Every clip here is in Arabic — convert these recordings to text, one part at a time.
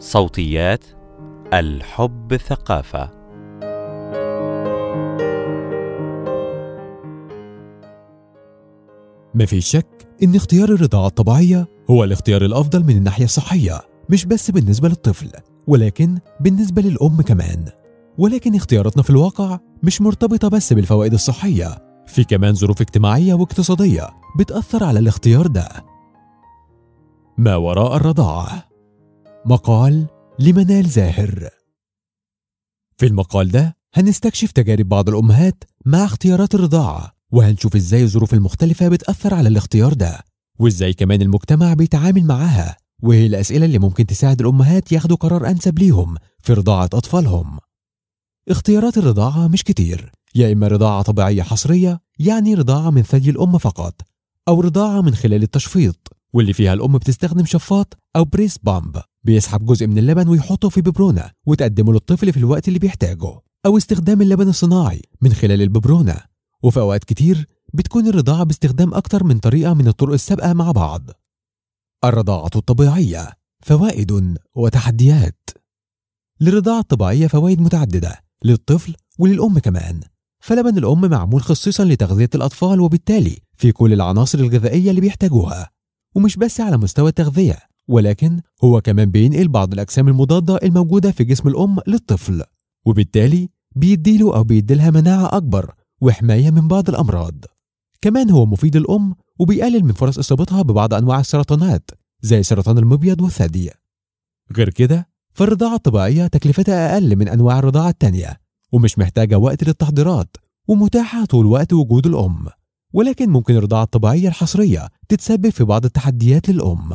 صوتيات الحب ثقافة. مفيش شك إن اختيار الرضاعة الطبيعية هو الاختيار الأفضل من الناحية الصحية مش بس بالنسبة للطفل ولكن بالنسبة للأم كمان. ولكن اختياراتنا في الواقع مش مرتبطة بس بالفوائد الصحية في كمان ظروف اجتماعية واقتصادية بتأثر على الاختيار ده. ما وراء الرضاعة؟ مقال لمنال زاهر. في المقال ده هنستكشف تجارب بعض الأمهات مع اختيارات الرضاعة وهنشوف إزاي الظروف المختلفة بتأثر على الاختيار ده وإزاي كمان المجتمع بيتعامل معاها وهي الأسئلة اللي ممكن تساعد الأمهات ياخدوا قرار أنسب ليهم في رضاعة أطفالهم. اختيارات الرضاعة مش كتير يا إما رضاعة طبيعية حصرية يعني رضاعة من ثدي الأم فقط أو رضاعة من خلال التشفيط واللي فيها الأم بتستخدم شفاط أو بريس بامب بيسحب جزء من اللبن ويحطه في ببرونة وتقدمه للطفل في الوقت اللي بيحتاجه أو استخدام اللبن الصناعي من خلال الببرونة. وفي أوقات كتير بتكون الرضاعة باستخدام أكتر من طريقة من الطرق السابقة مع بعض. الرضاعة الطبيعية فوائد وتحديات. للرضاعة الطبيعية فوائد متعددة للطفل وللأم كمان. فلبن الأم معمول خصيصا لتغذية الأطفال وبالتالي في كل العناصر الغذائية اللي بيحتاجوها. ومش بس على مستوى التغذية ولكن هو كمان بينقل بعض الأجسام المضادة الموجودة في جسم الأم للطفل وبالتالي بيديله أو بيديلها مناعة أكبر وحماية من بعض الأمراض. كمان هو مفيد للأم وبيقلل من فرص إصابتها ببعض أنواع السرطانات زي سرطان المبيض والثدي. غير كده فالرضاعة الطبيعية تكلفتها أقل من أنواع الرضاعة التانية ومش محتاجة وقت للتحضيرات ومتاحة طول وقت وجود الأم ولكن ممكن الرضاعة الطبيعية الحصرية تتسبب في بعض التحديات للأم.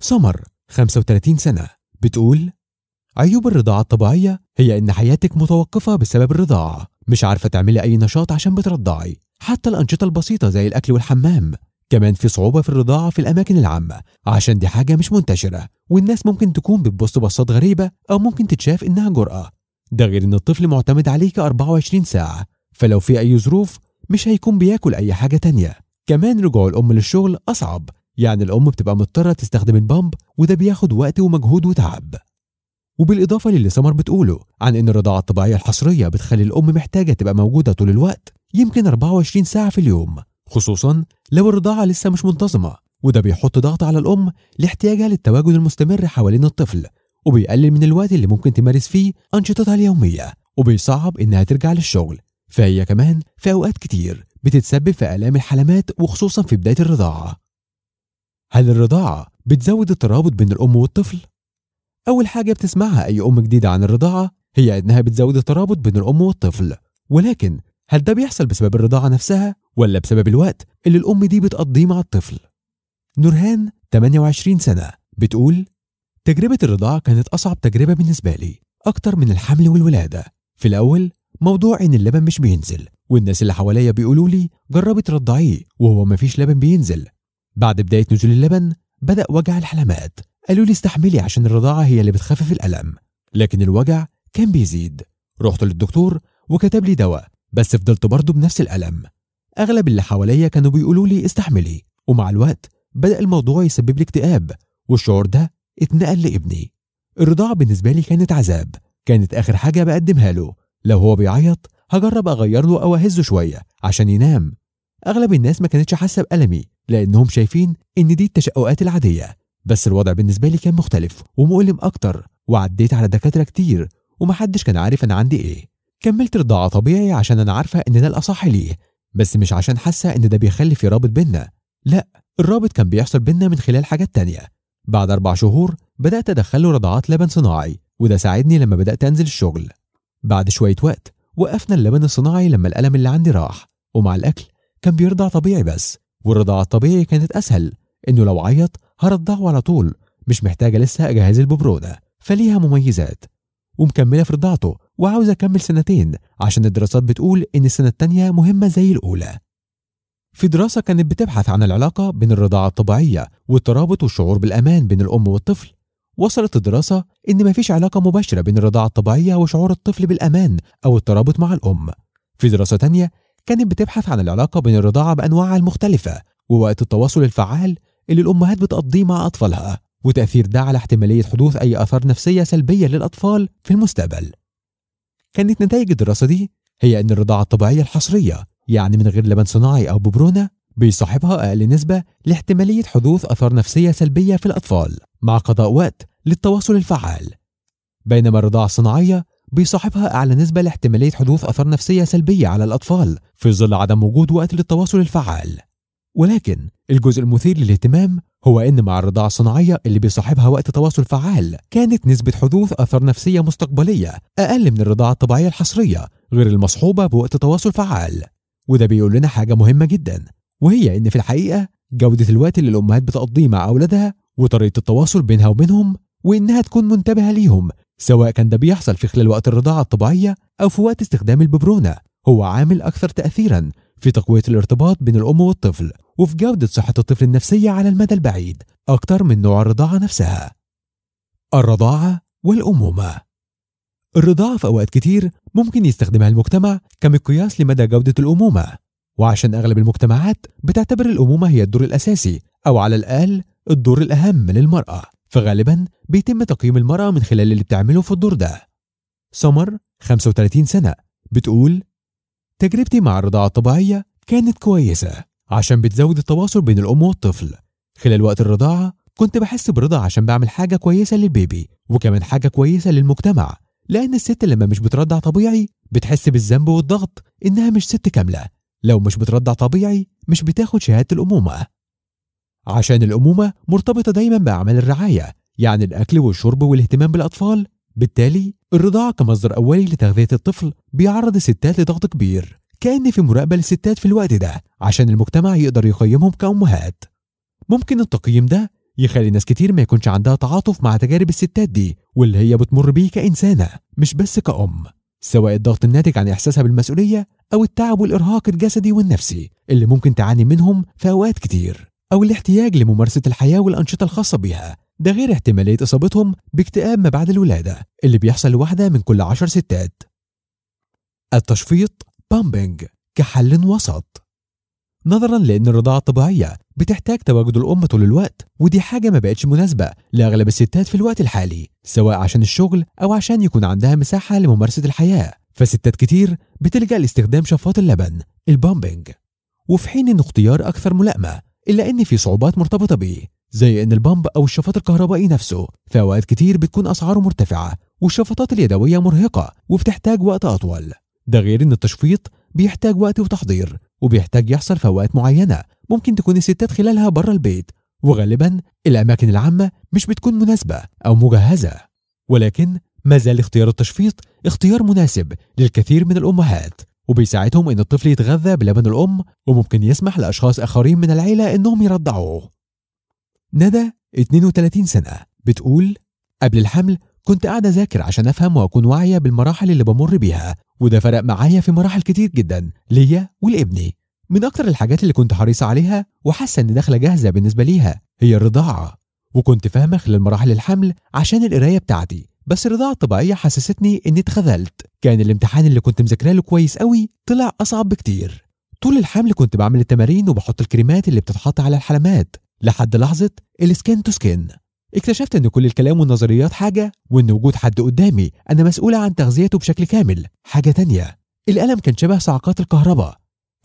سمر 35 سنة. بتقول عيوب الرضاعة الطبيعية هي إن حياتك متوقفة بسبب الرضاعة. مش عارفة تعملي أي نشاط عشان بترضعي. حتى الأنشطة البسيطة زي الأكل والحمام. كمان في صعوبة في الرضاعة في الأماكن العامة عشان دي حاجة مش منتشرة. والناس ممكن تكون بتبص بصات غريبة أو ممكن تتشاف إنها جرأة. ده غير إن الطفل معتمد عليك 24 ساعة. فلو في أي ظروف مش هيكون بياكل أي حاجة تانية. كمان رجوع الأم للشغل أصعب. يعني الأم بتبقى مضطرة تستخدم البامب وده بياخد وقت ومجهود وتعب. وبالإضافة للي سمر بتقوله عن إن الرضاعة الطبيعية الحصرية بتخلي الأم محتاجة تبقى موجودة طول الوقت يمكن 24 ساعة في اليوم خصوصا لو الرضاعة لسه مش منتظمة وده بيحط ضغط على الأم لاحتياجها للتواجد المستمر حوالين الطفل وبيقلل من الوقت اللي ممكن تمارس فيه أنشطتها اليومية وبيصعب إنها ترجع للشغل. فهي كمان في أوقات كتير بتتسبب في آلام الحلمات وخصوصا في بداية الرضاعة. هل الرضاعة بتزود الترابط بين الأم والطفل؟ أول حاجة بتسمعها أي أم جديدة عن الرضاعة هي إنها بتزود الترابط بين الأم والطفل ولكن هل ده بيحصل بسبب الرضاعة نفسها ولا بسبب الوقت اللي الأم دي بتقضيه مع الطفل؟ نورهان 28 سنة بتقول تجربة الرضاعة كانت أصعب تجربة بالنسبة لي أكتر من الحمل والولادة في الأول موضوع إن اللبن مش بينزل والناس اللي حواليا بيقولوا لي جربي ترضعيه وهو مفيش لبن بينزل بعد بداية نزول اللبن بدأ وجع الحلمات. قالوا لي استحملي عشان الرضاعة هي اللي بتخفف الألم. لكن الوجع كان بيزيد. رحت للدكتور وكتب لي دواء بس فضلت برضه بنفس الألم. أغلب اللي حواليا كانوا بيقولوا لي استحملي. ومع الوقت بدأ الموضوع يسبب لي اكتئاب والشعور ده اتنقل لابني. الرضاعة بالنسبة لي كانت عذاب. كانت آخر حاجة بقدمها له. لو هو بيعيط هجرب أغير له أو أهزه شوية عشان ينام. أغلب الناس ما كانتش حاسة بألمي لأنهم شايفين إن دي التشققات العادية. بس الوضع بالنسبة لي كان مختلف ومؤلم أكتر وعديت على دكاترة كتير ومحدش كان عارف أنا عندي إيه. كملت رضاعة طبيعي عشان أنا عارفة إن ده الأصح ليه بس مش عشان حاسة إن ده بيخلي في رابط بينا. لأ الرابط كان بيحصل بينا من خلال حاجات تانية. بعد أربع شهور بدأت أدخله رضاعات لبن صناعي وده ساعدني لما بدأت أنزل الشغل. بعد شوية وقت وقفنا اللبن الصناعي لما الألم اللي عندي راح ومع الأكل كان بيرضع طبيعي بس والرضاعة الطبيعي كانت أسهل إنه لو عيط هرضعه على طول مش محتاجة لسه أجهز الببرونة فليها مميزات. ومكملة في رضاعته وعاوزة أكمل سنتين عشان الدراسات بتقول إن السنة التانية مهمة زي الأولى. في دراسة كانت بتبحث عن العلاقة بين الرضاعة الطبيعية والترابط والشعور بالأمان بين الأم والطفل. وصلت الدراسة إن مفيش علاقة مباشرة بين الرضاعة الطبيعية وشعور الطفل بالأمان أو الترابط مع الأم. في دراسة تانية كانت بتبحث عن العلاقة بين الرضاعة بأنواعها المختلفة ووقت التواصل الفعال اللي الأمهات بتقضيه مع أطفالها وتأثير ده على احتمالية حدوث أي آثار نفسية سلبية للأطفال في المستقبل. كانت نتائج الدراسة دي هي أن الرضاعة الطبيعية الحصرية يعني من غير لبن صناعي أو ببرونة بيصاحبها أقل نسبة لاحتمالية حدوث آثار نفسية سلبية في الأطفال مع قضاء وقت للتواصل الفعال. بينما الرضاعة الصناعية بيصاحبها أعلى نسبة لاحتمالية حدوث آثار نفسية سلبية على الأطفال في ظل عدم وجود وقت للتواصل الفعال. ولكن الجزء المثير للاهتمام هو إن مع الرضاعة الصناعية اللي بيصاحبها وقت تواصل فعال كانت نسبة حدوث آثار نفسية مستقبلية أقل من الرضاعة الطبيعية الحصرية غير المصحوبة بوقت تواصل فعال. وده بيقول لنا حاجة مهمة جدا وهي إن في الحقيقة جودة الوقت اللي الأمهات بتقضيه مع أولادها وطريقة التواصل بينها وبينهم وإنها تكون منتبهة ليهم سواء كان ده بيحصل في خلال وقت الرضاعة الطبيعية أو في وقت استخدام الببرونة هو عامل أكثر تأثيرا في تقوية الارتباط بين الأم والطفل وفي جودة صحة الطفل النفسية على المدى البعيد أكتر من نوع الرضاعة نفسها. الرضاعة والأمومة. الرضاعة في أوقات كتير ممكن يستخدمها المجتمع كمقياس لمدى جودة الأمومة وعشان أغلب المجتمعات بتعتبر الأمومة هي الدور الأساسي أو على الأقل الدور الأهم للمرأة. فغالبا بيتم تقييم المرأة من خلال اللي بتعمله في الدور ده. سمر 35 سنة. بتقول تجربتي مع الرضاعة الطبيعية كانت كويسة عشان بتزود التواصل بين الأم والطفل. خلال وقت الرضاعة كنت بحس برضا عشان بعمل حاجة كويسة للبيبي وكمان حاجة كويسة للمجتمع لأن الست لما مش بترضع طبيعي بتحس بالذنب والضغط إنها مش ست كاملة. لو مش بترضع طبيعي مش بتاخد شهادة الأمومة. عشان الأمومة مرتبطة دايما بأعمال الرعاية يعني الأكل والشرب والاهتمام بالأطفال. بالتالي الرضاعة كمصدر أولي لتغذية الطفل بيعرض الستات لضغط كبير كأن في مراقبة للستات في الوقت ده عشان المجتمع يقدر يقيمهم كأمهات. ممكن التقييم ده يخلي ناس كتير ما يكونش عندها تعاطف مع تجارب الستات دي واللي هي بتمر بيه كإنسانة مش بس كأم. سواء الضغط الناتج عن إحساسها بالمسؤولية أو التعب والإرهاق الجسدي والنفسي اللي ممكن تعاني منهم في أوقات كتير. أو الاحتياج لممارسة الحياة والأنشطة الخاصة بيها ده غير احتمالية إصابتهم باكتئاب ما بعد الولادة اللي بيحصل لواحدة من كل عشر ستات. التشفيط بامبنج كحل وسط. نظرا لأن الرضاعة الطبيعية بتحتاج تواجد الأم طول الوقت ودي حاجة ما بقتش مناسبة لأغلب الستات في الوقت الحالي سواء عشان الشغل أو عشان يكون عندها مساحة لممارسة الحياة. فستات كتير بتلجأ لاستخدام شفاط اللبن ال pumping وفي حين إنه اختيار أكثر ملائمة إلا إن في صعوبات مرتبطة بيه زي إن ال pump أو الشفاط الكهربائي نفسه في أوقات كتير بتكون أسعاره مرتفعة والشفاطات اليدوية مرهقة وبتحتاج وقت أطول. ده غير إن التشفيط بيحتاج وقت وتحضير وبيحتاج يحصل في أوقات معينة ممكن تكون الستات خلالها بره البيت وغالبا الأماكن العامة مش بتكون مناسبة أو مجهزة. ولكن ما زال اختيار التشفيط اختيار مناسب للكثير من الأمهات. وبيساعدهم إن الطفل يتغذى بلبن الأم وممكن يسمح لأشخاص آخرين من العيلة إنهم يرضعوه. ندى 32 سنة بتقول قبل الحمل كنت قاعدة أذاكر عشان أفهم وأكون واعية بالمراحل اللي بمر بيها وده فرق معايا في مراحل كتير جدا ليا ولابني. من أكتر الحاجات اللي كنت حريصة عليها وحاسة إن داخلة جاهزة بالنسبة ليها هي الرضاعة وكنت فاهمة خلال مراحل الحمل عشان القراية بتاعتي. بس الرضاعة الطبيعية حسستني إني اتخذلت. كان الامتحان اللي كنت مذاكراه له كويس قوي طلع أصعب بكتير. طول الحمل كنت بعمل التمارين وبحط الكريمات اللي بتتحط على الحلمات. لحد لحظة ال skin to skin اكتشفت إن كل الكلام والنظريات حاجة وإن وجود حد قدامي أنا مسؤولة عن تغذيته بشكل كامل. حاجة تانية الألم كان شبه صعقات الكهرباء.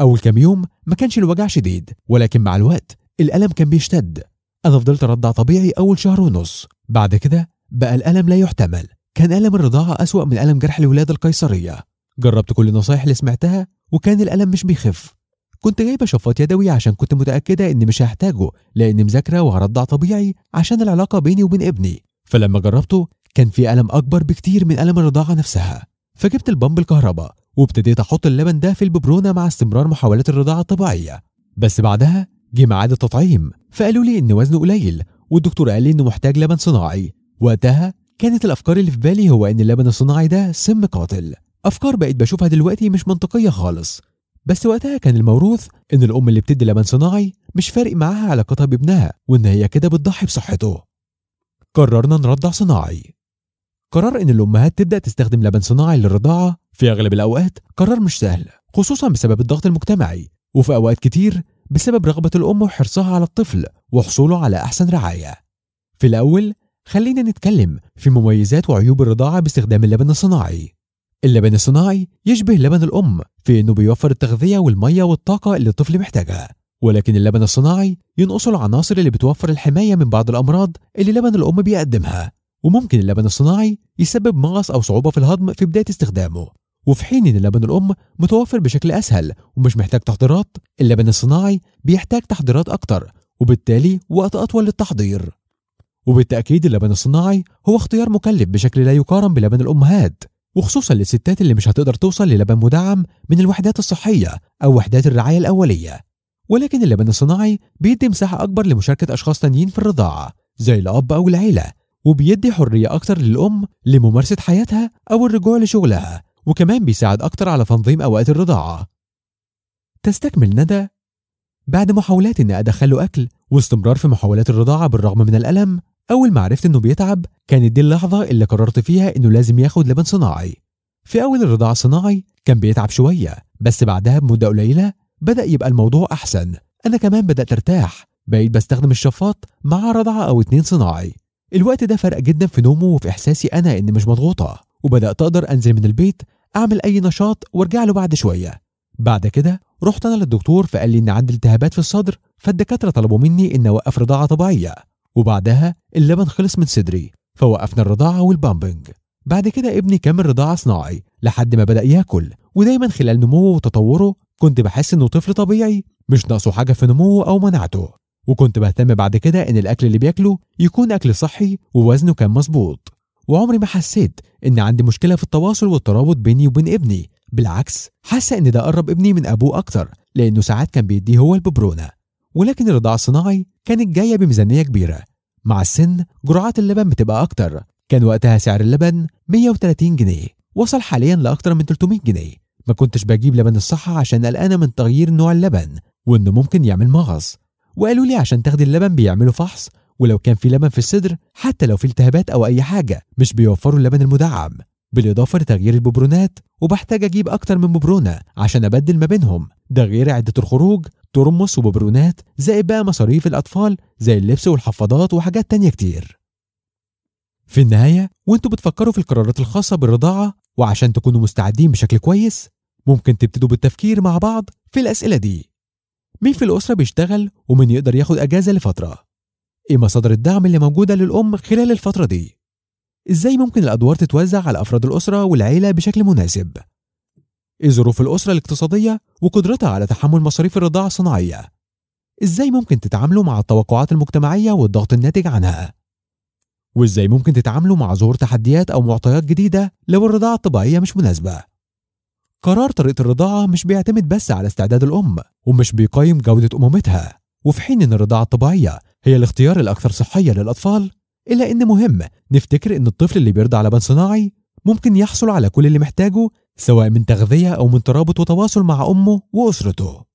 أول كام يوم ما كانش الوجع شديد ولكن مع الوقت الألم كان بيشتد. أنا فضلت أرضع طبيعي أول شهر ونص. بعد كده بقى الألم لا يحتمل. كان ألم الرضاعة أسوأ من ألم جرح الولادة القيصرية. جربت كل النصايح اللي سمعتها وكان الألم مش بيخف. كنت جايبة شفاط يدوي عشان كنت متأكدة إني مش هحتاجه لأني مذاكرة وهرضع طبيعي عشان العلاقة بيني وبين ابني. فلما جربته كان في ألم أكبر بكتير من ألم الرضاعة نفسها. فجبت البامب الكهرباء وابتديت أحط اللبن ده في الببرونة مع استمرار محاولات الرضاعة الطبيعية. بس بعدها جه ميعاد التطعيم فقالوا لي إن وزنه قليل والدكتور قال لي إنه محتاج لبن صناعي. وقتها كانت الأفكار اللي في بالي هو إن اللبن الصناعي ده سم قاتل. أفكار بقيت بشوفها دلوقتي مش منطقية خالص. بس وقتها كان الموروث إن الأم اللي بتدي لبن صناعي مش فارق معاها علاقتها بابنها وإن هي كده بتضحي بصحته. قررنا نرضع صناعي. قرار إن الأمهات تبدأ تستخدم لبن صناعي للرضاعة في أغلب الأوقات قرار مش سهل خصوصا بسبب الضغط المجتمعي وفي أوقات كتير بسبب رغبة الأم وحرصها على الطفل وحصوله على أحسن رعاية. في الأول خلينا نتكلم في مميزات وعيوب الرضاعة باستخدام اللبن الصناعي. اللبن الصناعي يشبه لبن الأم في إنه بيوفر التغذية والمية والطاقة اللي الطفل محتاجها. ولكن اللبن الصناعي ينقصه العناصر اللي بتوفر الحماية من بعض الأمراض اللي لبن الأم بيقدمها. وممكن اللبن الصناعي يسبب مغص أو صعوبة في الهضم في بداية استخدامه. وفي حين إن لبن الأم متوفر بشكل أسهل ومش محتاج تحضيرات اللبن الصناعي بيحتاج تحضيرات أكتر وبالتالي وقت أطول للتحضير. وبالتأكيد اللبن الصناعي هو اختيار مكلف بشكل لا يقارن بلبن الأمهات وخصوصا للستات اللي مش هتقدر توصل للبن مدعم من الوحدات الصحية أو وحدات الرعاية الأولية. ولكن اللبن الصناعي بيدي مساحة أكبر لمشاركة أشخاص تانيين في الرضاعة زي الأب أو العيلة وبيدي حرية أكتر للأم لممارسة حياتها أو الرجوع لشغلها وكمان بيساعد أكتر على تنظيم أوقات الرضاعة. تستكمل ندى بعد محاولات إني أدخله أكل واستمرار في محاولات الرضاعة بالرغم من الألم أول ما عرفت إنه بيتعب كانت دي اللحظة اللي قررت فيها إنه لازم ياخد لبن صناعي. في أول الرضاعة الصناعي كان بيتعب شوية بس بعدها بمدة قليلة بدأ يبقى الموضوع أحسن. أنا كمان بدأت أرتاح بقيت بستخدم الشفاط مع رضعة أو اتنين صناعي. الوقت ده فرق جدا في نومه وفي إحساسي أنا إني مش مضغوطة وبدأت أقدر أنزل من البيت أعمل أي نشاط وأرجع له بعد شوية. بعد كده رحت أنا للدكتور فقال لي إن عندي التهابات في الصدر فالدكاترة طلبوا مني إن أوقف رضاعة طبيعية. وبعدها اللبن خلص من صدري فوقفنا الرضاعة والبامبنج. بعد كده ابني كمل رضاعة صناعي لحد ما بدأ ياكل ودايما خلال نموه وتطوره كنت بحس إنه طفل طبيعي مش ناقصه حاجة في نموه أو مناعته. وكنت بهتم بعد كده إن الأكل اللي بياكله يكون أكل صحي ووزنه كان مظبوط. وعمري ما حسيت إن عندي مشكلة في التواصل والترابط بيني وبين ابني. بالعكس حاسة إن ده قرب ابني من أبوه أكتر لأنه ساعات كان بيديه هو الببرونة. ولكن الرضاعة الصناعي كانت جاية بميزانية كبيرة. مع السن جرعات اللبن بتبقى أكتر. كان وقتها سعر اللبن 130 جنيه وصل حاليا لأكتر من 300 جنيه. ما كنتش بجيب لبن الصحة عشان قلقانة من تغيير نوع اللبن وإنه ممكن يعمل مغص. وقالوا لي عشان تاخدي اللبن بيعملوا فحص ولو كان في لبن في الصدر حتى لو في التهابات أو أي حاجة مش بيوفروا اللبن المدعم. بالإضافة لتغيير الببرونات وبحتاج أجيب أكتر من ببرونة عشان أبدل ما بينهم. ده غير عدة الخروج ترمس وببرونات زائد بقى مصاريف الأطفال زي اللبس والحفاضات وحاجات تانية كتير. في النهاية وانتوا بتفكروا في القرارات الخاصة بالرضاعة وعشان تكونوا مستعدين بشكل كويس ممكن تبتدوا بالتفكير مع بعض في الأسئلة دي. مين في الأسرة بيشتغل ومين يقدر ياخد أجازة لفترة؟ إيه مصادر الدعم اللي موجودة للأم خلال الفترة دي؟ إزاي ممكن الأدوار تتوزع على أفراد الأسرة والعيلة بشكل مناسب؟ إيه ظروف الأسرة الاقتصادية وقدرتها على تحمل مصاريف الرضاعة الصناعية. إزاي ممكن تتعاملوا مع التوقعات المجتمعية والضغط الناتج عنها؟ وإزاي ممكن تتعاملوا مع ظهور تحديات أو معطيات جديدة لو الرضاعة الطبيعية مش مناسبة؟ قرار طريقة الرضاعة مش بيعتمد بس على استعداد الأم ومش بيقيم جودة أمومتها. وفي حين إن الرضاعة الطبيعية هي الاختيار الأكثر صحية للأطفال إلا إن مهم نفتكر إن الطفل اللي بيرضع لبن صناعي ممكن يحصل على كل اللي محتاجه سواء من تغذية أو من ترابط وتواصل مع أمه وأسرته.